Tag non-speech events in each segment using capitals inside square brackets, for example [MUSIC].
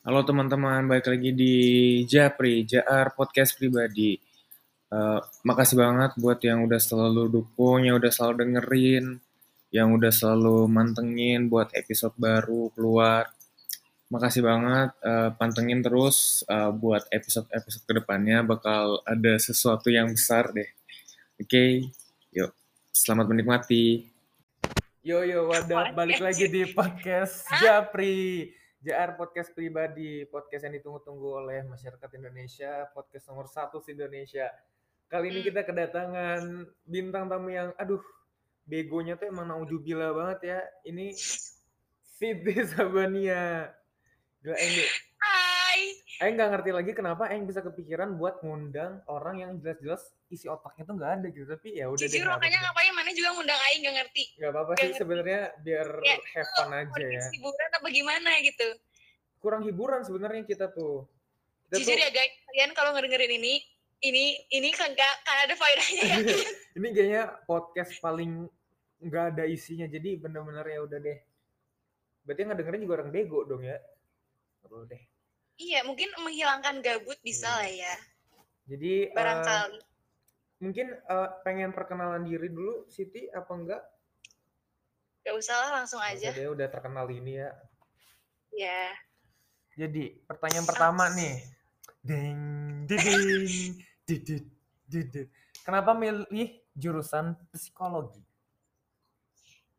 Halo teman-teman, balik lagi di Japri, JR Podcast Pribadi. Uh, makasih banget buat yang udah selalu dukung, yang udah selalu dengerin, yang udah selalu mantengin buat episode baru keluar. Makasih banget, uh, pantengin terus uh, buat episode-episode ke depannya bakal ada sesuatu yang besar deh. Oke, okay? yuk, selamat menikmati. Yo yo, wadah balik lagi di podcast Japri. JR Podcast Pribadi, podcast yang ditunggu-tunggu oleh masyarakat Indonesia, podcast nomor satu di Indonesia. Kali ini hmm. kita kedatangan bintang tamu yang, aduh, begonya tuh emang naujubila banget ya. Ini Siti Sabania. Gila, ini Aing nggak ngerti lagi kenapa Aing bisa kepikiran buat ngundang orang yang jelas-jelas isi otaknya tuh nggak ada gitu. Tapi ya udah Jujur makanya ngapain mana juga ngundang Aing nggak ngerti. Nggak apa-apa sih sebenarnya biar ya, have fun aja ya. hiburan apa gimana gitu. Kurang hiburan sebenarnya kita tuh. Kita Jujur tuh, ya guys kalian kalau ngedengerin ini ini ini kan gak kan ada faedahnya ya. [LAUGHS] Ini kayaknya podcast paling nggak ada isinya jadi bener-bener ya udah deh. Berarti yang ngedengerin juga orang bego dong ya. Perlu deh Iya, mungkin menghilangkan gabut bisa lah ya. Jadi barangkali uh, mungkin uh, pengen perkenalan diri dulu Siti apa enggak? Gak usah lah, langsung aja. Dia udah terkenal ini ya. Ya. Jadi, pertanyaan pertama nih. Ding, ding, didit, didit. Kenapa milih jurusan psikologi?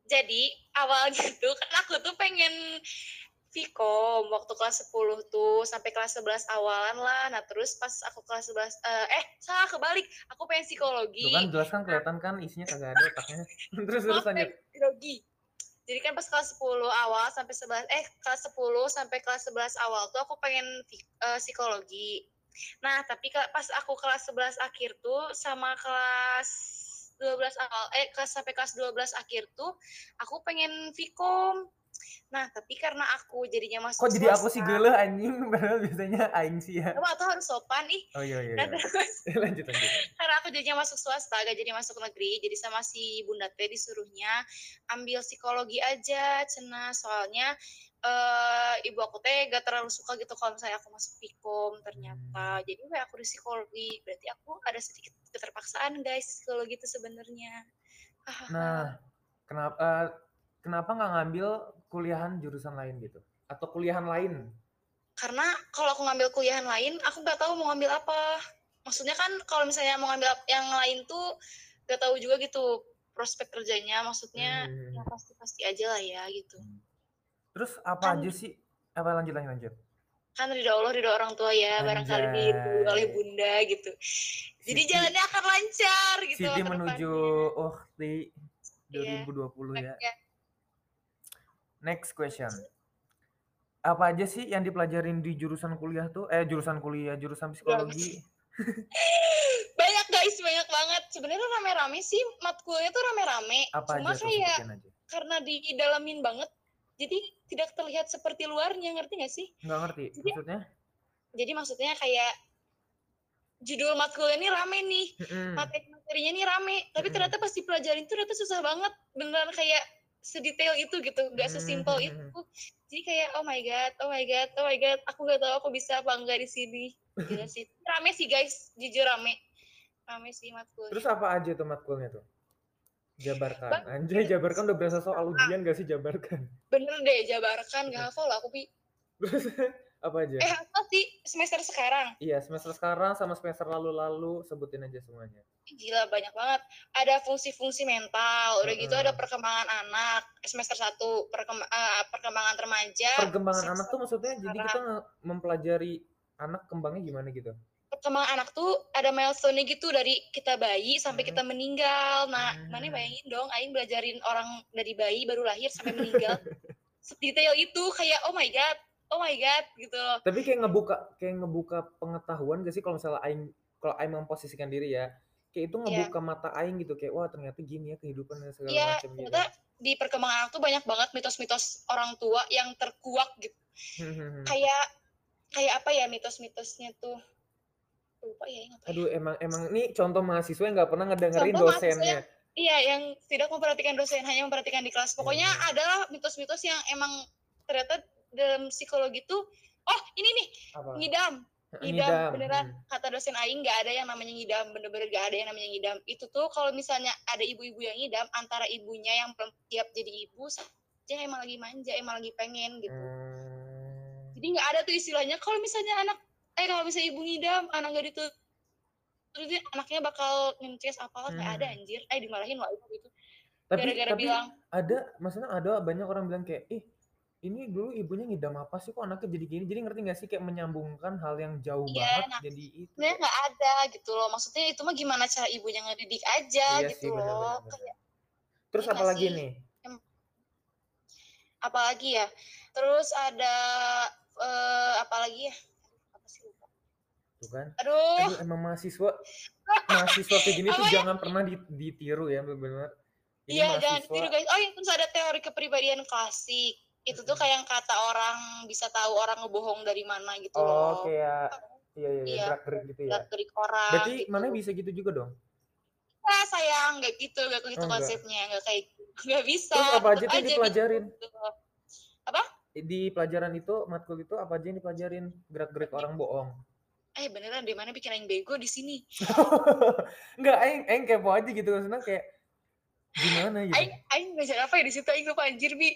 Jadi, awalnya [LAUGHS] tuh kan aku tuh pengen Vkom waktu kelas 10 tuh sampai kelas 11 awalan lah. Nah, terus pas aku kelas 11 uh, eh, eh salah kebalik. Aku pengen psikologi. Tuh kan jelas kan kelihatan kan isinya kagak ada otaknya. [LAUGHS] [LAUGHS] terus terus lanjut. Psikologi. Jadi kan pas kelas 10 awal sampai 11 eh kelas 10 sampai kelas 11 awal tuh aku pengen uh, psikologi. Nah, tapi pas aku kelas 11 akhir tuh sama kelas 12 awal eh kelas sampai kelas 12 akhir tuh aku pengen Vkom Nah, tapi karena aku jadinya masuk Kok jadi aku sih geleh anjing, [LAUGHS] padahal biasanya aing sih ya. Kamu atau harus sopan ih. Oh iya iya. iya. [LAUGHS] lanjut lanjut. Karena aku jadinya masuk swasta, gak jadi masuk negeri, jadi sama si Bunda Teh disuruhnya ambil psikologi aja, cena soalnya uh, ibu aku teh gak terlalu suka gitu kalau misalnya aku masuk Pikom ternyata. Hmm. Jadi kayak aku di psikologi, berarti aku ada sedikit keterpaksaan guys psikologi itu sebenarnya. Nah, [LAUGHS] kenapa uh, kenapa nggak ngambil kuliahan jurusan lain gitu? Atau kuliahan lain? Karena kalau aku ngambil kuliahan lain aku nggak tahu mau ngambil apa. Maksudnya kan kalau misalnya mau ngambil yang lain tuh nggak tahu juga gitu prospek kerjanya. Maksudnya hmm. ya pasti pasti aja lah ya gitu. Hmm. terus apa kan, aja sih? Apa lanjut lanjut lanjut? Kan ridho Allah ridho orang tua ya Anjay. barangkali diridhoi oleh bunda gitu. Jadi Siti, jalannya akan lancar gitu Siti menuju di 2020 yeah. ya, ya Next question. Apa aja sih yang dipelajarin di jurusan kuliah tuh? Eh jurusan kuliah, jurusan psikologi. [LAUGHS] banyak guys, banyak banget. Sebenarnya rame-rame sih matkulnya tuh rame-rame. Apa Cuma aja kayak aja. karena didalamin banget, jadi tidak terlihat seperti luarnya, ngerti gak sih? Nggak ngerti, jadi, maksudnya? Jadi maksudnya kayak judul matkulnya ini rame nih, mm-hmm. materi-materinya ini rame, tapi ternyata pas dipelajarin tuh ternyata susah banget, beneran kayak sedetail itu gitu gak sesimpel hmm. itu jadi kayak oh my god oh my god oh my god aku gak tahu aku bisa apa enggak di sini gila sih [LAUGHS] rame sih guys jujur rame rame sih matkul terus apa aja tuh matkulnya tuh Jabarkan. Bang, Anjay, Jabarkan udah berasa soal ujian gak sih Jabarkan? Bener deh, Jabarkan. Gak hafal lah aku, Pi. [LAUGHS] apa aja? Eh, apa sih semester sekarang? Iya, semester sekarang sama semester lalu-lalu sebutin aja semuanya. Gila banyak banget. Ada fungsi-fungsi mental, udah uh, gitu ada perkembangan anak semester satu perkemb uh, perkembangan remaja. Perkembangan anak tuh maksudnya sekarang. jadi kita mempelajari anak kembangnya gimana gitu? Perkembangan anak tuh ada milestone gitu dari kita bayi sampai hmm. kita meninggal. Nah, hmm. mana bayangin dong, Aing belajarin orang dari bayi baru lahir sampai meninggal. [LAUGHS] Detail itu kayak oh my god, oh my god gitu loh. Tapi kayak ngebuka kayak ngebuka pengetahuan gak sih kalau misalnya aing kalau aing memposisikan diri ya, kayak itu iya. ngebuka yeah. mata aing gitu kayak wah ternyata gini ya kehidupan dan segala yeah, macam gitu. Iya, di perkembangan anak tuh banyak banget mitos-mitos orang tua yang terkuak gitu. kayak kayak apa ya mitos-mitosnya tuh lupa ya Aduh emang emang ini contoh mahasiswa yang nggak pernah ngedengerin contoh dosennya. Iya, yang tidak memperhatikan dosen, hanya memperhatikan di kelas. Pokoknya hmm. adalah mitos-mitos yang emang ternyata dalam psikologi tuh oh ini nih Apa? ngidam ngidam Ngidam. beneran Hmm. kata dosen Aing nggak ada yang namanya ngidam bener-bener nggak ada yang namanya ngidam itu tuh kalau misalnya ada ibu-ibu yang ngidam antara ibunya yang belum siap jadi ibu aja emang lagi manja emang lagi pengen gitu Hmm. jadi nggak ada tuh istilahnya kalau misalnya anak eh kalau misalnya ibu ngidam anak gak ditutup terus anaknya bakal ngeces apalah nggak ada Hmm. anjir eh dimarahin lah itu gitu gara-gara tapi bilang ada maksudnya ada banyak orang bilang kayak ih ini dulu ibunya ngidam apa sih? Kok anaknya jadi gini? Jadi ngerti gak sih? Kayak menyambungkan hal yang jauh Iya, banget nah, jadi itu. sebenarnya nggak ada gitu loh. Maksudnya itu mah gimana cara ibunya ngedidik aja iya gitu sih benar loh. benar Kayak, terus iya apa nggak lagi sih? nih? Apalagi ya? Terus ada eh, apalagi ya? Apa sih lupa? Tuh kan? Aduh. Aduh, emang mahasiswa mahasiswa kayak gini tuh ya? jangan pernah di- ditiru ya benar-benar. Iya jangan ditiru guys. Oh ya terus ada teori kepribadian klasik itu tuh kayak yang kata orang bisa tahu orang ngebohong dari mana gitu oh loh. kayak iya iya, iya Iya. gerak gerik gitu ya. gerak gerik orang berarti gitu. mana bisa gitu juga dong? Ah, sayang nggak gitu nggak gitu Oh, konsepnya nggak kayak [LAUGHS] nggak bisa. Terus apa aja yang dipelajarin? gitu. di pelajaran itu matkul itu apa aja yang dipelajarin? Gerak gerik orang bohong. Eh beneran di mana bikin aing bego di sini? [LAUGHS] Enggak, aing aing kepo aja gitu maksudnya kayak gimana gitu. aing aing belajar apa ya di situ? Aing lupa anjir bi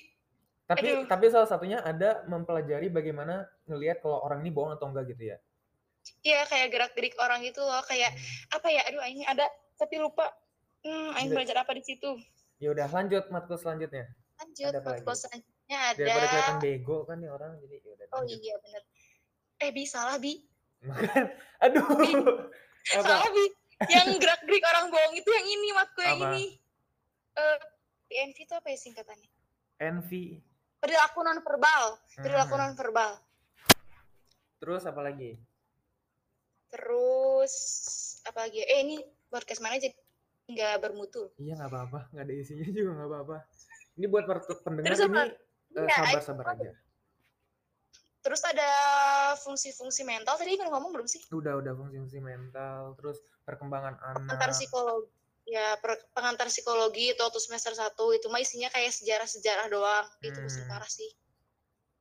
tapi aduh. tapi salah satunya ada mempelajari bagaimana ngelihat kalau orang ini bohong atau enggak gitu ya. Iya kayak gerak gerik orang gitu loh kayak apa ya aduh aing ada tapi lupa hmm aing Udah. belajar apa di situ Ya udah lanjut matkul selanjutnya. lanjut Ada matkul selanjutnya Daripada ada kelihatan bego kan nih orang jadi ya udah oh lanjut. iya bener eh bi salah bi. Aduh. apa? salah bi yang gerak gerik orang bohong itu yang ini matkul yang Apa? ini eh PNV itu apa ya singkatannya Envy. Perilaku non verbal perilaku Hmm. non verbal Terus apa lagi? terus apa lagi eh ini podcast mana aja nggak bermutu Iya nggak apa-apa, nggak ada isinya juga nggak apa-apa. Ini buat pendengar Terus apa? ini eh, Iya, sabar-sabar aja. terus ada fungsi-fungsi mental tadi kan ngomong belum sih Udah udah fungsi-fungsi mental, terus perkembangan anak. pengantar psikologi ya pengantar psikologi itu waktu semester satu itu mah isinya kayak sejarah-sejarah doang itu bosan Hmm. parah sih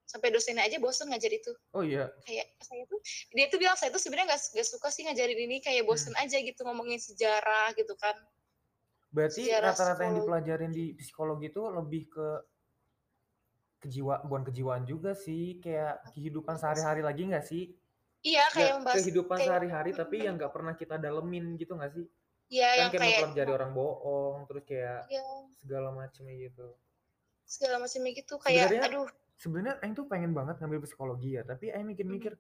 sampai dosennya aja bosan ngajar itu Oh iya, kayak saya tuh dia tuh bilang saya tuh sebenarnya nggak nggak suka sih ngajarin ini kayak bosan Hmm. aja gitu ngomongin sejarah gitu kan Berarti rata-rata yang dipelajarin di psikologi itu lebih ke kejiwa, bukan kejiwaan juga sih, kayak kehidupan sehari-hari lagi nggak sih? iya kayak membahas kehidupan kayak- sehari-hari tapi yang nggak pernah kita dalemin gitu nggak sih? Iya Kan yang kayak kayak mempelajari orang bohong, terus kayak iya, segala macamnya gitu. segala macamnya gitu kayak Sebenarnya- aduh Sebenarnya Aing tuh pengen banget ngambil psikologi ya, tapi Aing mikir-mikir,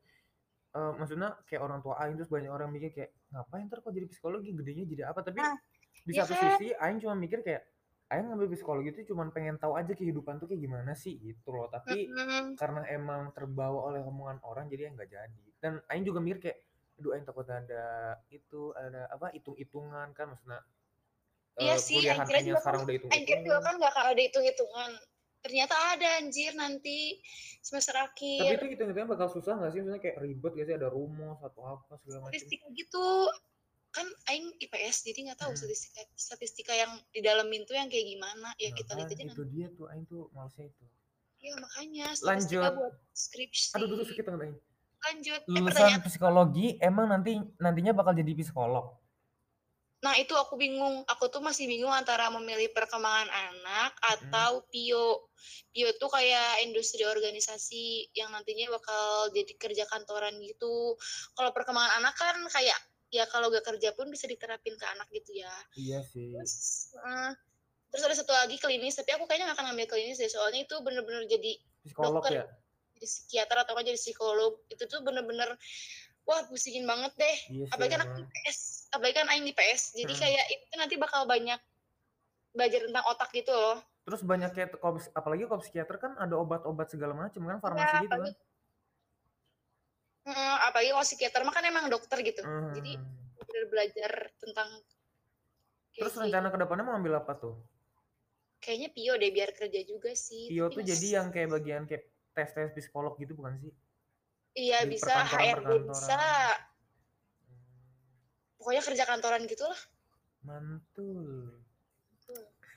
eh, maksudnya kayak orang tua Aing terus banyak orang mikir kayak ngapain ntar kok jadi psikologi, gedenya jadi apa? Tapi Nah, di iya satu kan? sisi Aing cuma mikir kayak Aing ngambil psikologi itu cuma pengen tahu aja kehidupan tuh kayak gimana sih gitu loh. Tapi mm, karena emang terbawa oleh omongan orang jadi Aing nggak jadi. Dan Aing juga mikir kayak, aduh Aing takut ada itu ada apa hitung-hitungan kan maksudnya. Iya eh, sih, harfiahnya juga sekarang kan- udah Aing kira juga kan akan ada hitung-hitungan ternyata ada anjir nanti semester Tapi akhir itu hitung-hitungan bakal susah nggak sih? Maksudnya kayak ribet gak sih ada rumus atau apa segala macam. statistika gitu kan aing IPS jadi nggak tahu Hmm. statistika statistika yang di dalamin tuh yang kayak gimana ya Nah, kita lihat aja itu nanti dia tuh Aing tuh malesnya itu. ya makanya Lanjut. buat skripsi Aduh dulu sakit tangan Aing. Lanjut eh, Lulusan pertanyaan psikologi emang nanti nantinya bakal jadi psikolog. nah itu aku bingung aku tuh masih bingung antara memilih perkembangan anak atau pio pio tuh kayak industri organisasi yang nantinya bakal jadi kerja kantoran gitu kalau perkembangan anak kan kayak ya kalau gak kerja pun bisa diterapin ke anak gitu ya Iya sih. terus eh, terus ada satu lagi klinis tapi aku kayaknya gak akan ngambil klinis deh soalnya itu bener-bener jadi Psikolog dokter. ya. Jadi psikiater atau nggak jadi psikolog itu tuh bener-bener wah pusingin banget deh Iya sih. apalagi kan aku. IPS apalagi kan Aing di PS jadi Hmm. kayak itu nanti bakal banyak belajar tentang otak gitu loh Terus banyak kayak ps- apalagi kalau psikiater kan ada obat-obat segala macam kan farmasi Ya, gitu kan. apalagi- Hmm, apalagi kalau psikiater mah kan emang dokter gitu Hmm. jadi bener belajar tentang kayak Terus gitu. rencana ke depannya mau ambil apa tuh? kayaknya Pio deh biar kerja juga sih Pio tuh jadi yang kayak bagian kayak tes-tes psikolog gitu bukan sih? iya di bisa HRD bisa perkantoran. pokoknya kerja kantoran gitu lah Mantul.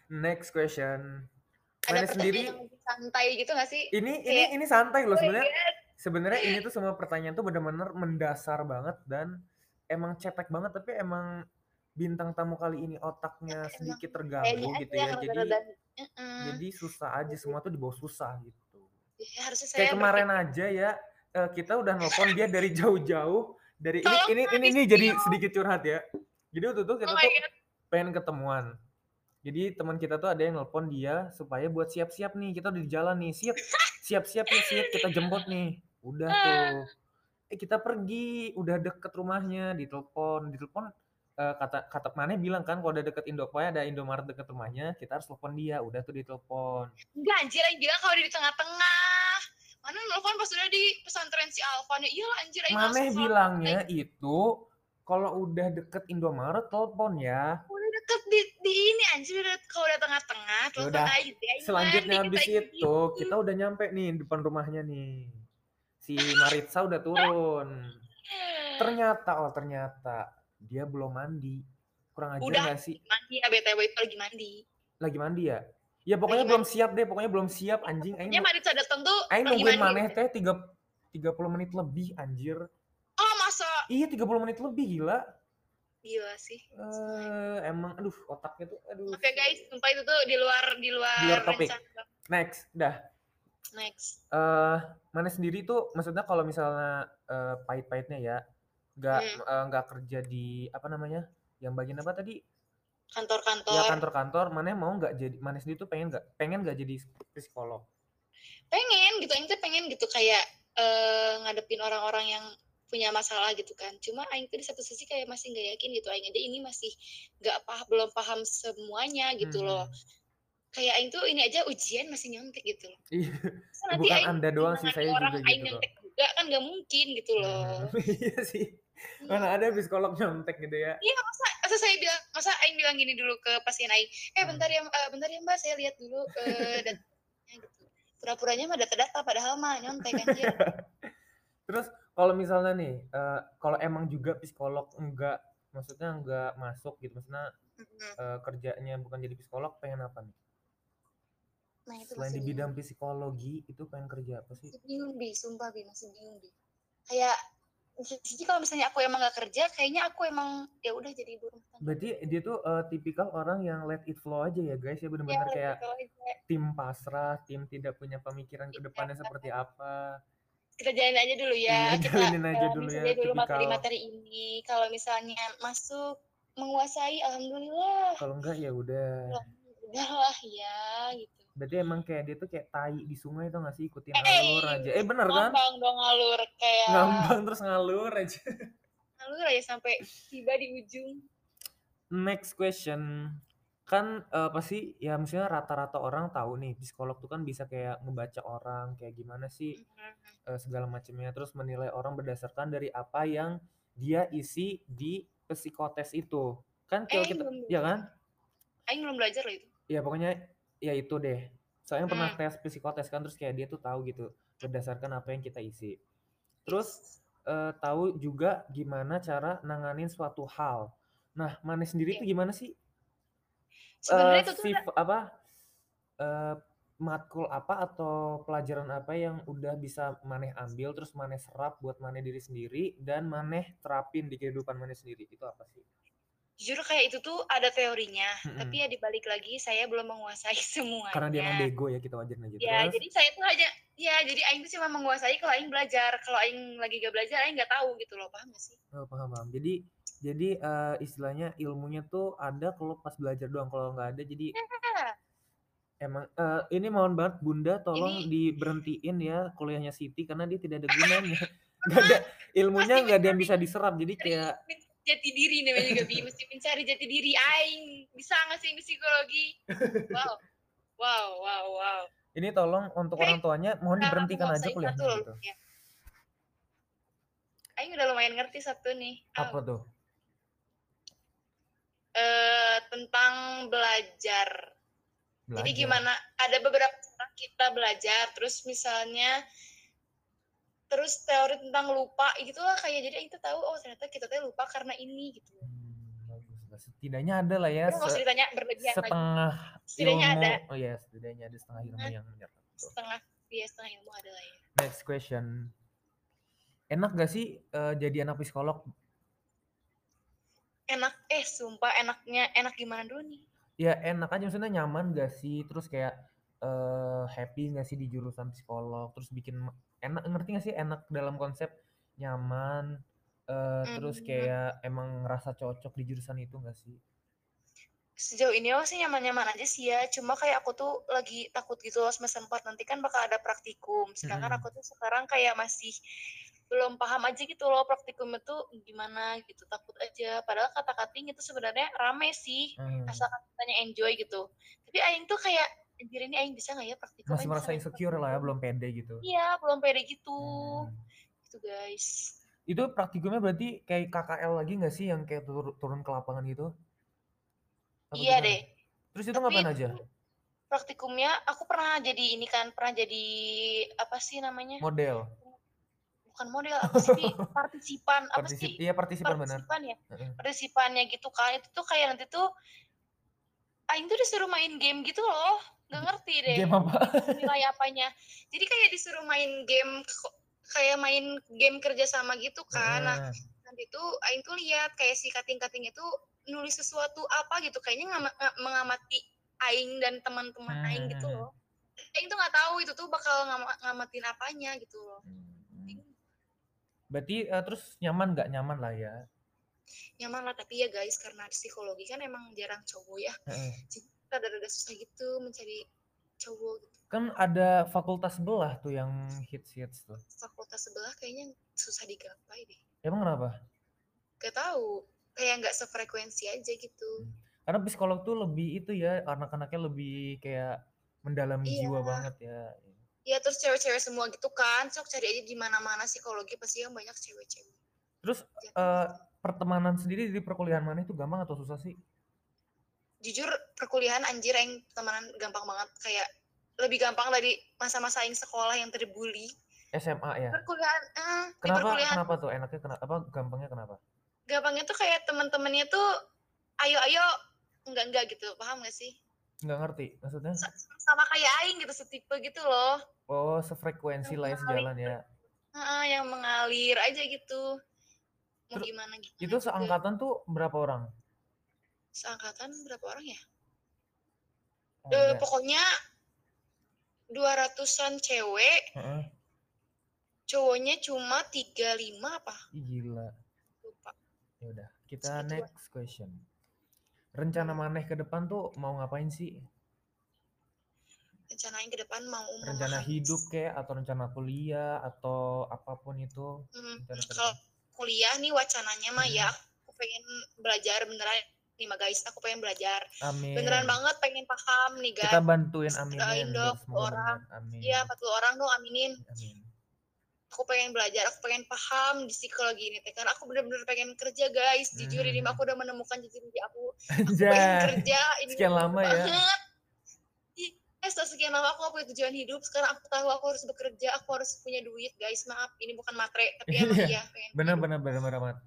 Next question. ada pertanyaan sendiri yang santai gitu gak sih ini ini kayak, ini santai loh oh sebenarnya. Sebenarnya ini tuh semua pertanyaan tuh bener-bener mendasar banget dan emang cetek banget tapi emang bintang tamu kali ini otaknya sedikit terganggu gitu ya jadi jadi susah aja semua tuh dibawa susah gitu ya, harusnya kayak kemarin aja ya uh, kita udah nelfon dia dari jauh-jauh dari ini ini ini ini jadi sedikit curhat ya. Jadi waktu itu kita oh tuh pengen ketemuan. Jadi teman kita tuh ada yang nelpon dia supaya buat siap-siap nih kita udah di jalan nih siap siap-siap nih siap kita jemput nih. Udah tuh. Eh kita pergi udah deket rumahnya ditelepon ditelepon uh, kata kata mana bilang kan kalau udah deket Indo ada Indomaret deket rumahnya kita harus telepon dia udah tuh ditelepon. Enggak anjir yang bilang kalau di tengah-tengah mana telepon pas udah di pesantren si Alfa nih iya anjir mana bilangnya itu kalau udah deket Indomaret telepon ya udah deket di, di ini anjir kalau udah tengah-tengah ya telepon aja ya, selanjutnya habis itu gitu. kita udah nyampe nih depan rumahnya nih si Maritza udah turun ternyata oh ternyata dia belum mandi. Kurang aja Udah, gak sih? Mandi ya, BTW itu lagi mandi. Lagi mandi ya? Ya pokoknya belum siap deh, pokoknya belum siap anjing. Ya mandi datang tuh Aing nungguin maneh teh 3 30 menit lebih anjir. Oh, masa? Iya, 30 menit lebih gila. Gila sih. Uh, emang aduh otaknya tuh aduh. Oke okay, guys, sumpah itu tuh di luar di luar, di luar topik. Next, dah. Next. Eh, uh, mana sendiri tuh maksudnya kalau misalnya uh, pahit-pahitnya ya, nggak hmm. uh, nggak kerja di apa namanya yang bagian apa tadi kantor-kantor. Ya kantor-kantor. Mana mau nggak jadi mana sendiri tuh pengen nggak pengen nggak jadi psikolog? Pengen gitu ini tuh pengen gitu kayak uh, ngadepin orang-orang yang punya masalah gitu kan. Cuma Aing tuh di satu sisi kayak masih nggak yakin gitu Aing. Aja ini masih nggak paham belum paham semuanya gitu hmm. loh kayak Aing tuh ini aja ujian masih nyontek gitu loh. Iya. [LAUGHS] bukan Aing anda doang sih saya orang juga Aing gitu nyontek juga kan nggak mungkin gitu loh. [LAUGHS] Iya sih. Mana ada psikolog nyontek gitu ya? Iya masa, masa saya bilang masa Aing bilang gini dulu ke pasien Aing, eh hmm. bentar ya uh, bentar ya Mbak saya lihat dulu datanya [LAUGHS] gitu. Pura-puranya mah data-data padahal mah nyontek aja. [LAUGHS] Terus kalau misalnya nih, uh, kalau emang juga psikolog enggak maksudnya enggak masuk gitu maksudnya mm-hmm. uh, kerjanya bukan jadi psikolog pengen apa nih? Nah, itu Selain di bidang psikologi itu pengen kerja apa sih? Bingung bi, sumpah bi masih bingung bi. Kayak jadi kalau misalnya aku emang gak kerja kayaknya aku emang ya udah jadi ibu rumah tangga. Berarti dia tuh uh, tipikal orang yang let it flow aja ya guys ya benar-benar ya, kayak tim pasrah tim tidak punya pemikiran ke depannya ya, seperti apa. Kita jalanin aja dulu ya, ya kita jalanin aja dulu ya dulu materi-materi ini. Kalau misalnya masuk menguasai alhamdulillah. Kalau enggak ya udah. Udah lah ya gitu Berarti emang kayak dia tuh kayak tai di sungai tuh gak sih ikutin hey, eh, alur aja. Eh bener kan? Ngambang dong alur kayak. Ngambang terus ngalur aja. Ngalur aja sampai tiba di ujung. Next question. Kan uh, pasti ya misalnya rata-rata orang tahu nih psikolog tuh kan bisa kayak ngebaca orang kayak gimana sih mm-hmm. uh, segala macamnya terus menilai orang berdasarkan dari apa yang dia isi di psikotes itu. Kan kalau eh, kita ya kan? Aing belum belajar loh itu. Ya pokoknya ya itu deh. Soalnya pernah hmm. tes psikotes kan terus kayak dia tuh tahu gitu berdasarkan apa yang kita isi. Terus uh, tahu juga gimana cara nanganin suatu hal. Nah mana sendiri yeah. tuh gimana sih? Sebenarnya uh, itu apa uh, matkul apa atau pelajaran apa yang udah bisa maneh ambil terus maneh serap buat maneh diri sendiri dan maneh terapin di kehidupan maneh sendiri? Itu apa sih jujur kayak itu tuh ada teorinya, hmm. tapi ya dibalik lagi saya belum menguasai [LAUGHS] semua. Karena dia emang bego ya kita wajarin aja. Ya, Terus? jadi saya tuh aja ya jadi aing tuh cuma menguasai kalau aing belajar. Kalau aing lagi gak belajar aing nggak tahu gitu loh, paham gak sih? Oh, paham, paham. Jadi jadi uh, istilahnya ilmunya tuh ada kalau pas belajar doang, kalau nggak ada jadi ya. [LAUGHS] Emang uh, ini mohon banget Bunda tolong ini... diberhentiin ya kuliahnya Siti karena dia tidak ada gunanya. [LAUGHS] Gak ada ilmunya nggak ada yang bisa diserap jadi kayak jati diri namanya juga bi. Mesti mencari jati diri aing. Bisa nggak sih psikologi? Wow. Wow wow wow. Ini tolong untuk orang tuanya mohon nah, diberhentikan aja kuliahnya gitu. ya. aing udah lumayan ngerti satu nih. Apa oh. tuh? Uh, tentang belajar. belajar. jadi gimana ada beberapa cara kita belajar. Terus misalnya terus teori tentang lupa gitu lah kayak jadi kita tahu oh ternyata kita tuh lupa karena ini gitu hmm, setidaknya ada lah ya se ditanya setengah setidaknya ilmu ada. oh ya setidaknya ada setengah ilmu yang menyerap setengah iya setengah ilmu ada lah ya next question Enak gak sih uh, jadi anak psikolog? Enak, eh sumpah enaknya, enak gimana dulu nih? Ya enak aja, maksudnya nyaman gak sih? Terus kayak uh, happy gak sih di jurusan psikolog? Terus bikin enak, ngerti gak sih enak dalam konsep nyaman? Uh, mm. Terus kayak emang ngerasa cocok di jurusan itu gak sih? sejauh ini sih nyaman-nyaman aja sih ya cuma kayak aku tuh lagi takut gitu loh semester 4 nanti kan bakal ada praktikum sedangkan hmm. aku tuh sekarang kayak masih belum paham aja gitu loh praktikum itu gimana gitu takut aja padahal kata kating itu sebenarnya rame sih hmm. asalkan kitanya enjoy gitu tapi aing tuh kayak anjir ini aing bisa nggak ya praktikum masih merasa insecure lah ya belum pede gitu iya belum pede gitu hmm. gitu guys itu praktikumnya berarti kayak KKL lagi nggak sih yang kayak turun ke lapangan gitu apa iya gimana? deh. Terus itu ngapain aja? Praktikumnya aku pernah jadi ini kan, pernah jadi apa sih namanya? Model. Bukan model, apa sih? [LAUGHS] partisipan. Apa Partisip, sih? Iya, partisipan, partisipan benar. ya. Partisipannya gitu kan. Itu tuh kayak nanti tuh Aing tuh disuruh main game gitu loh. Gak ngerti deh. Game apa? Nilai apanya. Jadi kayak disuruh main game kayak main game kerjasama gitu kan. Nah, nanti tuh Aing tuh lihat kayak si kating-kating itu nulis sesuatu apa gitu kayaknya ng mengamati aing dan teman-teman hmm. aing gitu loh aing tuh nggak tahu itu tuh bakal ngam ngamatin apanya gitu loh hmm. berarti uh, terus nyaman nggak nyaman lah ya nyaman lah tapi ya guys karena psikologi kan emang jarang cowok ya hmm. jadi rada-rada susah gitu mencari cowok gitu. Kan ada fakultas sebelah tuh yang hits hits tuh. Fakultas sebelah kayaknya susah digapai deh. Emang kenapa? Gak tahu. Kayak nggak sefrekuensi aja gitu. Hmm. karena psikolog tuh lebih itu ya anak-anaknya lebih kayak mendalami iya. jiwa banget ya. Iya terus cewek-cewek semua gitu kan. Sok cari aja di mana-mana psikologi pasti yang banyak cewek-cewek. Terus uh, pertemanan sendiri di perkuliahan mana itu gampang atau susah sih jujur perkuliahan anjir yang temenan gampang banget. Kayak lebih gampang dari masa-masa yang sekolah yang terbully SMA ya? Perkuliahan uh, kenapa perkuliahan. kenapa tuh? Enaknya kenapa apa gampangnya kenapa? Gampangnya tuh kayak teman-temannya tuh ayo ayo. Enggak enggak gitu. Paham gak sih? Enggak ngerti maksudnya? Sama kayak aing gitu setipe gitu loh. Oh sefrekuensi lah ya sejalan ya. Uh, yang mengalir aja gitu. Mau Terus, gimana gitu itu seangkatan tuh berapa orang seangkatan berapa orang ya oh, uh, pokoknya dua ratusan cewek uh -uh. cowoknya cuma tiga lima apa gila Ya udah, kita next question. Rencana maneh ke depan tuh mau ngapain sih? Rencana yang ke depan mau rencana hidup kayak atau rencana kuliah atau apa pun itu. Hmm, kalau kuliah nih wacananya mah ya, hmm. ya aku pengen belajar beneran nih mah guys, aku pengen belajar. Amin. Beneran banget pengen paham nih guys. Kita bantuin amin. Doain dong orang. Iya, 40 orang dong aminin. Amin. Aku pengen belajar aku pengen paham di psikologi ini teh. Karena aku bener-bener pengen kerja guys. Jujur hmm. ini aku udah menemukan jati diri aku. Aku [LAUGHS] pengen kerja ini sekian lama ya. Eh, setelah sekian lama aku gak punya tujuan hidup. Sekarang aku tahu aku harus bekerja aku harus punya duit guys. Maaf ini bukan matre tapi [LAUGHS] emang iya bener bener bener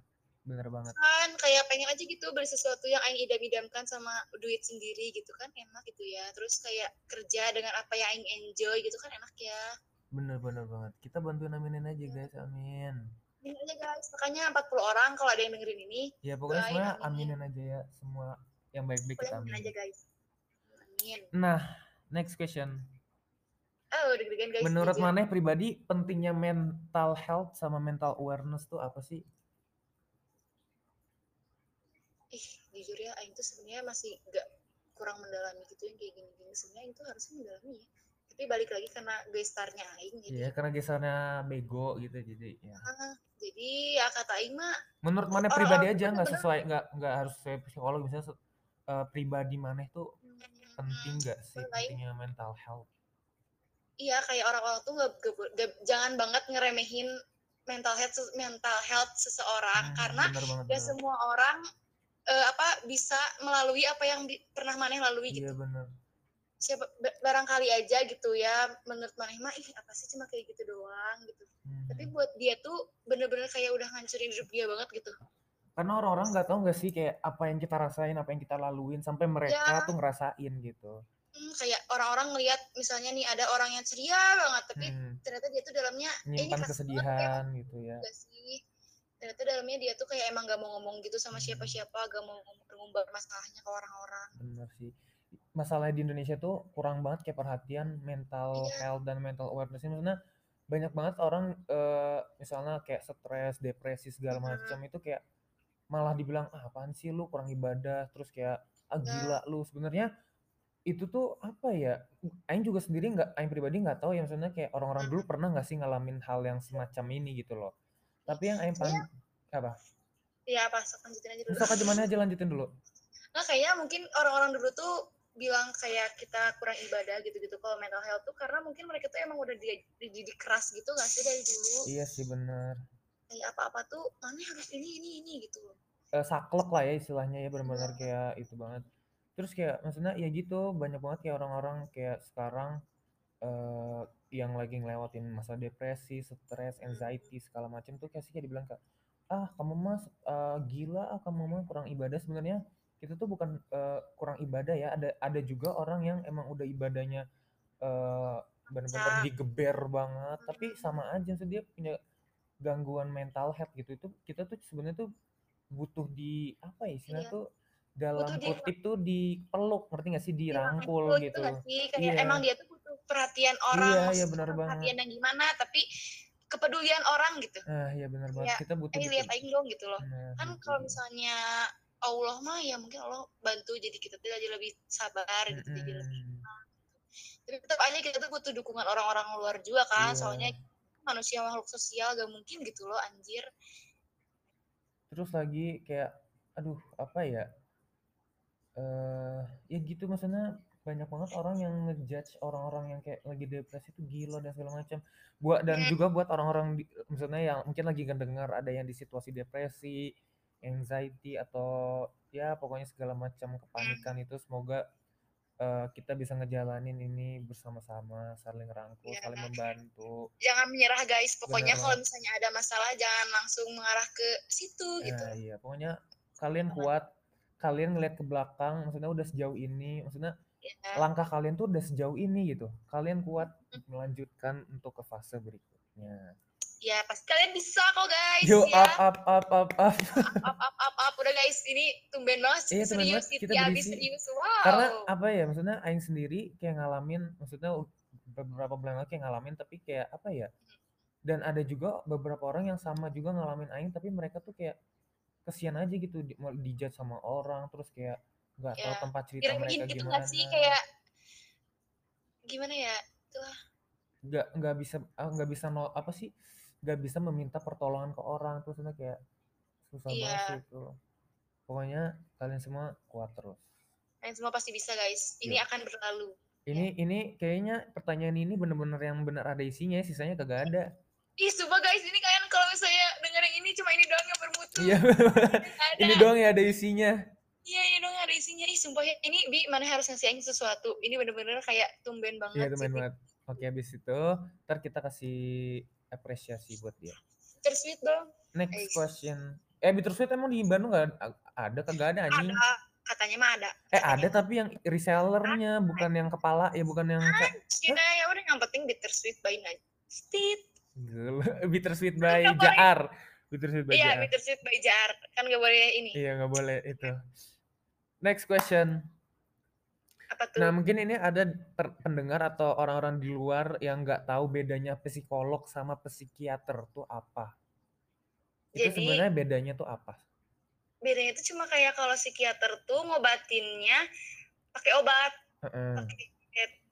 bener banget kan kayak pengen aja gitu beli sesuatu yang aing idam-idamkan sama duit sendiri gitu kan enak gitu ya terus kayak kerja dengan apa yang aing enjoy gitu kan enak ya Bener bener banget. Kita bantuin aminin aja guys, amin. Amin aja guys, makanya 40 orang kalau ada yang dengerin ini. Ya pokoknya semua aminin. aminin aja ya, semua yang baik-baik kita amin. aja guys. Amin. Nah, next question. Oh, deg-degan guys. Menurut mana pribadi pentingnya mental health sama mental awareness tuh apa sih? Ih, jujur ya, Aing tuh sebenarnya masih gak kurang mendalami gitu yang kayak gini-gini. Sebenarnya itu harusnya mendalami ya. Tapi balik lagi karena gestarnya aing gitu. Iya karena gestarnya bego gitu jadi ya. Uh, jadi ya kata aing mah menurut mana pribadi aja nggak sesuai nggak nggak harus sesuai psikolog misalnya uh, pribadi mana tuh hmm, penting nggak sih pentingnya mental health? Iya kayak orang-orang tuh nggak jangan banget ngeremehin mental health mental health seseorang. Hmm, karena ya semua orang uh, apa bisa melalui apa yang di, pernah maneh lalui iya, gitu bener siapa barangkali aja gitu ya menurut maneh mah ih apa sih cuma kayak gitu doang gitu hmm. tapi buat dia tuh bener-bener kayak udah ngancurin hidup dia banget gitu karena orang-orang nggak tahu nggak sih kayak apa yang kita rasain apa yang kita laluin sampai mereka ya. tuh ngerasain gitu hmm, kayak orang-orang ngelihat misalnya nih ada orang yang ceria banget tapi Hmm. ternyata dia tuh dalamnya eh, ini Nyimpan keras banget ya kesedihan gitu ya. enggak sih ternyata dalamnya dia tuh kayak emang gak mau ngomong gitu sama siapa-siapa gak mau ngumbar masalahnya ke orang-orang Bener sih. Masalahnya di Indonesia tuh kurang banget kayak perhatian mental Iya. health dan mental awareness ini maksudnya banyak banget orang eh, misalnya kayak stres, depresi segala Mhm. macam itu kayak malah dibilang ah, apaan sih lu kurang ibadah terus kayak ah Nah. gila lu sebenarnya itu tuh apa ya Aing juga sendiri nggak Aing pribadi nggak tahu ya maksudnya kayak orang-orang dulu pernah nggak sih ngalamin hal yang semacam ini gitu loh tapi yang Aing pan apa? Ya apa sok lanjutin aja dulu. Sok aja mana aja lanjutin dulu? Nah kayaknya mungkin orang-orang dulu tuh bilang kayak kita kurang ibadah gitu-gitu kalau mental health tuh karena mungkin mereka tuh emang udah di- dididik keras gitu gak sih dari dulu? Iya sih bener. Kayak apa-apa tuh mana harus ini ini ini gitu. Eh, saklek lah ya istilahnya ya benar-benar kayak itu banget. Terus kayak maksudnya ya gitu banyak banget kayak orang-orang kayak sekarang eh yang lagi ngelewatin masa depresi, stres, anxiety segala macam tuh kayak sih kayak dibilang kayak ah kamu mas eh, gila ah kamu mah kurang ibadah. Sebenarnya kita tuh bukan eh, kurang ibadah ya. Ada ada juga orang yang emang udah ibadahnya eh benar-benar digeber banget tapi sama aja sih dia punya gangguan mental health gitu. Itu kita tuh sebenarnya tuh butuh di apa ya istilahnya Iya. tuh dalam Butuh di- kutip tuh dipeluk. Ngerti gak sih? Dirangkul Dirangkul gitu. nggak sih? Kayak Iya. emang dia tuh perhatian orang Iya, iya, benar bukan banget. perhatian yang gimana tapi kepedulian orang gitu ah ya benar banget Kayak, kita butuh eh gitu. lihat aing dong gitu loh Nah, kan gitu. kalau misalnya Allah mah ya mungkin Allah bantu jadi kita tuh jadi lebih sabar gitu jadi lebih Mm-mm. tapi tetap aja kita tuh butuh dukungan orang-orang luar juga kan Iya. soalnya manusia makhluk sosial gak mungkin gitu loh anjir terus lagi kayak aduh apa ya eh ya gitu maksudnya banyak banget orang yang ngejudge orang-orang yang kayak lagi depresi itu gila dan segala macam buat dan Hmm. juga buat orang-orang maksudnya yang mungkin lagi ngedengar ada yang di situasi depresi anxiety atau ya pokoknya segala macam kepanikan itu semoga eh, kita bisa ngejalanin ini bersama-sama saling rangkul Iya. saling membantu. Jangan menyerah guys. Pokoknya Bener kalau misalnya ada masalah jangan langsung mengarah ke situ gitu. Nah, iya, pokoknya kalian kuat, kalian ngeliat ke belakang, maksudnya udah sejauh ini, maksudnya ya. langkah kalian tuh udah sejauh ini gitu. Kalian kuat melanjutkan untuk ke fase berikutnya. ya pasti kalian bisa kok guys Yo ya up up up up up. up up up up udah guys ini tumben banget Iya, tumben serius banget Siti kita abis berisi. serius wow Karena apa ya, maksudnya aing sendiri kayak ngalamin, maksudnya beberapa bulan lagi kayak ngalamin tapi kayak apa ya? Dan ada juga beberapa orang yang sama juga ngalamin aing tapi mereka tuh kayak kesian aja gitu di, dijudge sama orang terus kayak nggak tahu Ya, tempat cerita kira-kira mereka gitu gimana. sih? Kayak gimana ya? Itulah. Nggak nggak bisa ah, nggak bisa apa sih? Nggak bisa meminta pertolongan ke orang. Terus kayak susah Iya. banget sih itu. Pokoknya kalian semua kuat terus. Kalian semua pasti bisa guys. Ini Yuk. akan berlalu. Ini ini kayaknya pertanyaan ini bener-bener yang bener ada isinya sisanya kagak ada. Ih sumpah guys. Ini kalian kalau misalnya dengerin ini cuma ini doang yang bermutu. Iya. [LAUGHS] Ini doang ya ada isinya isinya ih sumpah ya ini bi mana harus ngasih Aing sesuatu. Ini bener-bener kayak tumben banget iya Bi. banget. Oke habis itu ntar kita kasih apresiasi buat dia. Bittersweet dong. Next Guys. question. Eh Bittersweet emang di Bandung nggak ada? Kagak ada anjing? Ada katanya mah ada. Eh katanya ada tapi yang resellernya bukan yang kepala ya bukan yang kayak Cina ya udah yang penting bittersweet by night. Gila, [LAUGHS] Bittersweet by. Jaar. Bittersweet by iya bittersweet by jar. Kan gak boleh ini. Iya, nggak boleh itu. Next question. apa tuh Nah, mungkin ini ada pendengar atau orang-orang di luar yang nggak tahu bedanya psikolog sama psikiater tuh apa. Itu Jadi- sebenarnya bedanya tuh apa? bedanya itu cuma kayak kalau psikiater tuh ngobatinnya pakai obat Heeh. pakai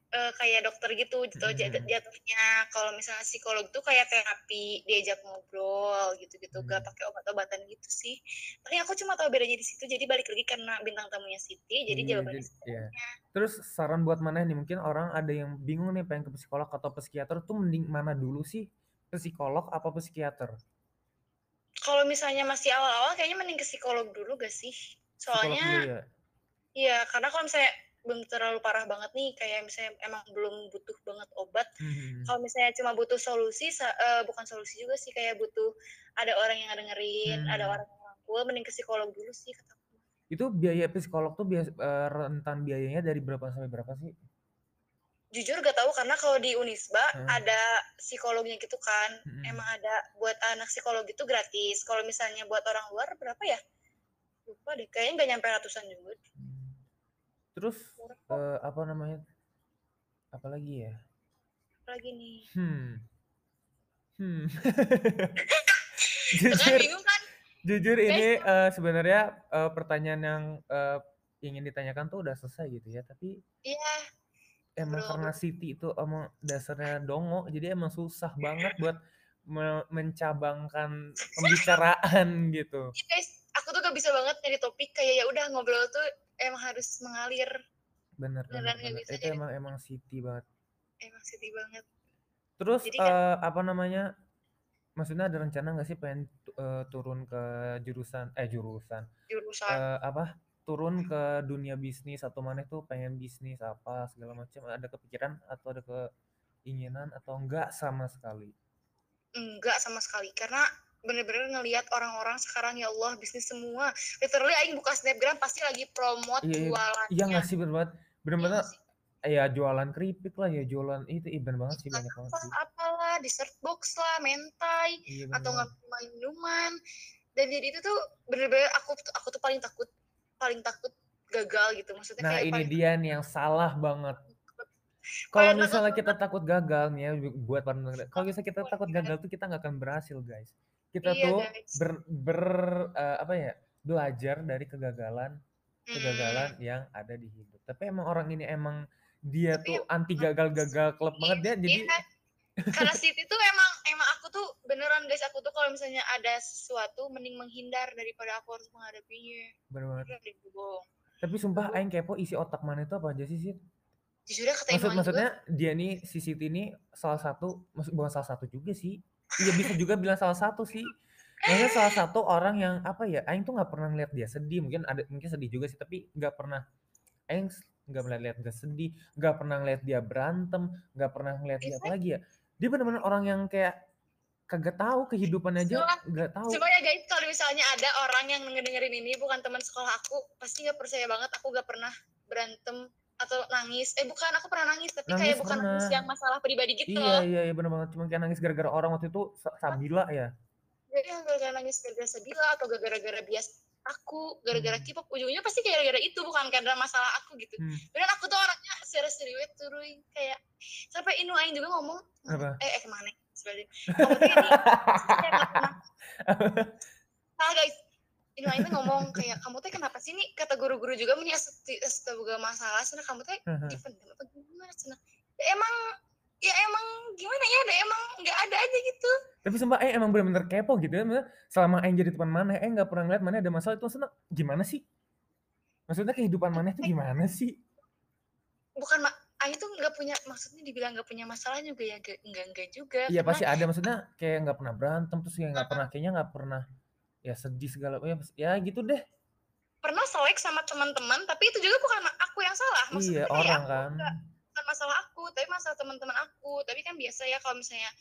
eh, kayak dokter gitu gitu jat- Mm-mm. jatuhnya kalau misalnya psikolog tuh kayak terapi diajak ngobrol gitu gitu gak Hmm. pakai obat-obatan gitu sih paling aku cuma tahu bedanya di situ jadi balik lagi karena bintang tamunya Siti jadi Iya, jawabannya jadi- Siti. iya. Terus saran buat mana nih? Mungkin orang ada yang bingung nih pengen ke psikolog atau psikiater tuh mending mana dulu sih? Psikolog apa psikiater? kalau misalnya masih awal-awal kayaknya mending ke psikolog dulu gak sih soalnya ya. Iya, karena kalau misalnya belum terlalu parah banget nih, kayak misalnya emang belum butuh banget obat. Hmm. Kalau misalnya cuma butuh solusi, eh, bukan solusi juga sih, kayak butuh ada orang yang dengerin, ada Hmm. orang yang rangkul, mending ke psikolog dulu sih kata aku. Itu biaya psikolog tuh bias, eh, rentan biayanya dari berapa sampai berapa sih? jujur gak tahu karena kalau di Unisba Hmm. ada psikolognya gitu kan. Mm-mm. Emang ada buat anak psikolog itu gratis. Kalau misalnya buat orang luar berapa ya? Lupa deh. Kayaknya nggak nyampe ratusan juga. Hmm. Terus eh, apa namanya? Apalagi ya? Lagi nih. Hmm. Hmm. [LAUGHS] Kan jujur, kan? jujur ini eh, sebenarnya eh, pertanyaan yang eh, ingin ditanyakan tuh udah selesai gitu ya, tapi Iya. emang Bro. karena Siti itu emang dasarnya dongo, jadi emang susah banget buat me- mencabangkan pembicaraan gitu. Iya, guys, aku tuh gak bisa banget nyari topik kayak ya udah ngobrol tuh emang harus mengalir. Bener, bener, bener. bisa Itu jadi- emang emang Siti banget. Emang sedih banget. Terus Jadi kan- eh, apa namanya? Maksudnya ada rencana nggak sih pengen eh, turun ke jurusan eh jurusan Jurusan. eh, apa turun ke dunia bisnis atau mana tuh pengen bisnis apa segala macam ada kepikiran atau ada keinginan atau enggak sama sekali Enggak sama sekali. Karena bener-bener ngelihat orang-orang sekarang ya Allah bisnis semua. Literally Aing buka snapgram pasti lagi promote Iya, iya. jualannya. iya nggak sih bener banget. Bener Iya ya jualan keripik lah ya jualan itu iya bener banget sih banyak banget sih. apalah dessert box lah mentai iya bener atau nggak minuman. Dan jadi itu tuh bener-bener aku aku tuh paling takut paling takut gagal gitu. Maksudnya nah kayak ini dia nih yang salah banget. [LAUGHS] Kalau misalnya kita takut gagal nih ya bu- buat para pendengar, kalau misalnya kita Takut banget. gagal tuh kita nggak akan berhasil guys kita Iya, tuh guys. ber, ber eh, apa ya belajar dari kegagalan Hmm, kegagalan yang ada di hidup. Tapi emang orang ini emang dia Tapi tuh anti gagal-gagal klub banget. Dia jadi iya. karena Siti tuh emang emang aku tuh beneran guys aku tuh kalau misalnya ada sesuatu mending menghindar daripada aku harus menghadapinya. Bener banget. Tapi sumpah aing kepo isi otak mana itu apa aja sih sih jujur ya kata maksud juga maksudnya dia nih si Siti ini salah satu maksud bukan salah satu juga sih iya bisa juga bilang salah satu sih. Maksudnya salah satu orang yang apa ya Aing tuh nggak pernah ngeliat dia sedih. Mungkin ada mungkin sedih juga sih tapi nggak pernah. Aing nggak pernah lihat dia sedih nggak pernah ngeliat dia berantem nggak pernah ngeliat dia apa lagi ya dia benar-benar orang yang kayak kagak tahu kehidupan aja nggak tahu. Semuanya guys, kalau misalnya ada orang yang ngedengerin ini bukan teman sekolah aku, pasti nggak percaya banget aku gak pernah berantem atau nangis. Eh bukan, aku pernah nangis, tapi Nangis kayak bukan nangis yang masalah pribadi gitu iya iya iya benar banget cuma kayak nangis gara-gara orang waktu itu Sa- Sabila ya Jadi yang gara-gara nangis gara-gara Sabila atau gara-gara bias aku, gara-gara Hmm. K-pop, ujungnya pasti gara-gara itu bukan karena masalah aku gitu. Hmm. Dan aku tuh orangnya serius-serius turuin kayak sampai Inu Aing juga ngomong, apa eh, eh ke mana? Sebenarnya kamu tuh ini [LAUGHS] Salah guys. Ini lainnya ngomong kayak kamu teh kenapa sih nih? Kata guru-guru juga punya juga masalah. Sana kamu teh dipendam apa gimana sana ya emang ya emang gimana ya? Ada emang nggak ada aja gitu. Tapi sumpah Aing emang bener-bener kepo gitu ya. Selama Aing jadi teman mana, Aing nggak pernah ngeliat mana ada masalah itu. Maksudnya gimana sih? Maksudnya kehidupan mana itu gimana sih? bukan mak Aing tuh nggak punya maksudnya dibilang nggak punya masalah juga ya. Nggak nggak juga. Iya pasti ada. maksudnya kayak nggak pernah berantem terus kayak nggak pernah kayaknya nggak pernah ya sedih segala ya, ya gitu deh. pernah selek sama teman-teman tapi itu juga bukan aku yang salah iya maksudnya kayak orang aku kan. bukan masalah aku tapi masalah teman-teman aku tapi kan biasa ya kalau misalnya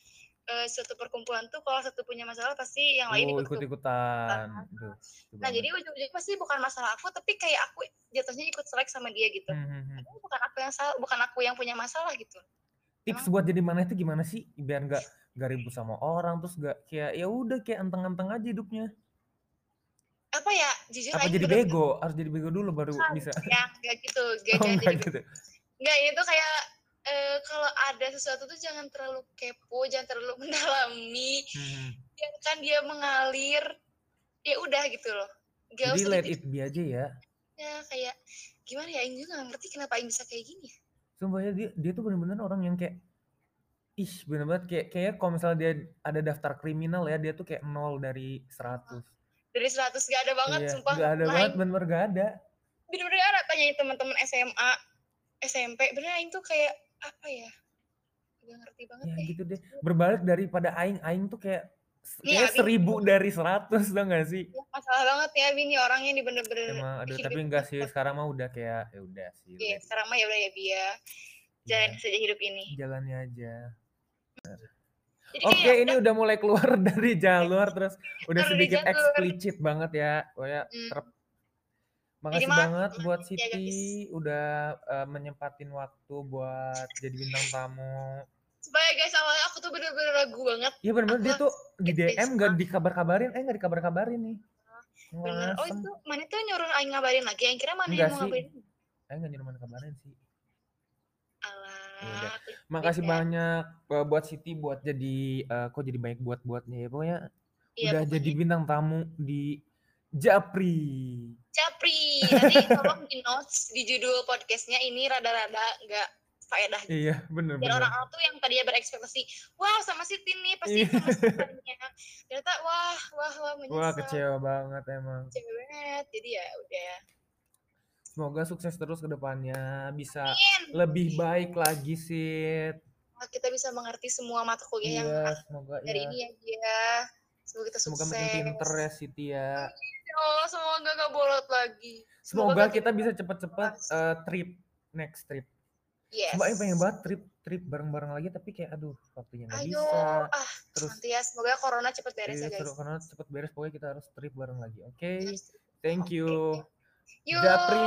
eh, suatu perkumpulan tuh kalau satu punya masalah pasti yang lain Oh ikut. Duh, itu Nah banget. jadi ujung-ujungnya pasti bukan masalah aku, tapi kayak aku jatuhnya ikut selek sama dia gitu. Hmm, hmm, hmm. Tapi bukan aku yang salah, bukan aku yang punya masalah gitu. Tips buat jadi mana itu gimana sih? Biar nggak nggak ribut sama orang terus nggak kayak ya udah kayak enteng-enteng aja hidupnya. Apa ya, jujur Apa jadi bener-bener bego? Harus jadi bego dulu baru bukan, bisa. Ya, nggak gitu, [LAUGHS] nggak Oh, jadi gitu. Nggak, ini tuh kayak eh, kalau ada sesuatu tuh jangan terlalu kepo, jangan terlalu [LAUGHS] mendalami, Hmm. biarkan dia mengalir. Ya udah gitu loh. Gak Jadi usah let it be aja ya. kayak gimana ya, Aing juga nggak ngerti kenapa Aing bisa kayak gini. ya. Sumpah ya dia, dia tuh bener-bener orang yang kayak ih bener banget kayak kayak kalau misalnya dia ada daftar kriminal ya dia tuh kayak nol dari 100 Dari 100 gak ada banget, iya sumpah. gak ada Nah, banget bener-bener gak ada. Bener-bener ada. Tanyain teman-teman SMA SMP bener aing tuh kayak apa ya? Gak ngerti banget ya deh. gitu deh. Berbalik daripada aing aing tuh kayak Iya, seribu dari 100 tau gak sih? Ya, masalah banget ya Bini orangnya di bener-bener emang aduh tapi enggak sih. Sekarang mah udah kayak ya udah sih iya sekarang mah ya udah ya Bia jalan Iya, saja hidup ini. Jalannya aja Oke, ini udah mulai keluar [LAUGHS] dari jalur terus udah sedikit jalur. eksplisit banget ya. Pokoknya Hmm. ter- Makasih banget buat ya. Siti udah uh, menyempatin waktu buat jadi bintang tamu. Supaya guys awalnya aku tuh bener-bener ragu banget. Iya bener-bener dia tuh di DM gak dikabar-kabarin, eh gak dikabar-kabarin nih. Bener. Oh itu mana tuh nyuruh Aing ngabarin lagi. Yang kira mana Enggak yang mau sih. ngabarin? Eh gak nyuruh mana kabarin sih. Alah. Yaudah. Makasih beda. banyak uh, buat Siti buat jadi uh, kok jadi baik buat buatnya ya pokoknya Iya, udah pokoknya jadi bintang tamu di Japri. Japri. Nanti [LAUGHS] tolong di notes di judul podcastnya ini rada-rada nggak faedah gitu. Iya bener orang-orang tuh yang tadinya berekspektasi, wah sama Siti nih pasti Iya. itu. [LAUGHS] Ternyata wah wah wah menyesal. Wah kecewa banget emang. Kecewa banget. Jadi ya udah. Semoga sukses terus ke depannya bisa Amin. lebih baik lagi sih. Kita bisa mengerti semua mata kuliah yang Iya, semoga dari ya. ini ya dia. Semoga kita Semoga sukses. makin pinter ya Siti ya. Ya Allah, semoga gak bolot lagi. Semoga gak kita bisa cepet-cepet uh, trip next trip. Yes. Coba yang pengen banget trip trip bareng-bareng lagi tapi kayak aduh waktunya nggak bisa. ah, Terus nanti ya semoga corona cepet beres iya, ya guys. seru karena cepet beres pokoknya kita harus trip bareng lagi. Oke. Yes. Thank you. Yuk. Japri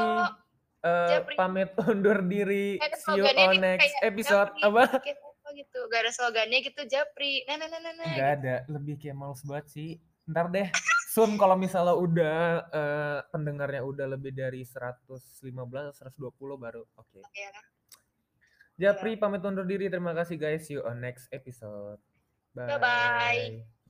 uh, Japri. pamit [LAUGHS] undur diri. Ada See you on next episode. Japri, Apa? podcast apa gitu. Gak ada slogannya gitu Japri. Nah, nah, nah, nah, nah. Gak ada, lebih kayak males banget sih. Ntar deh, soon kalau misalnya udah eh, pendengarnya udah lebih dari 115 120 baru. Oke. Ya. Japri pamit undur diri. Terima kasih guys. See you on next episode. Bye-bye.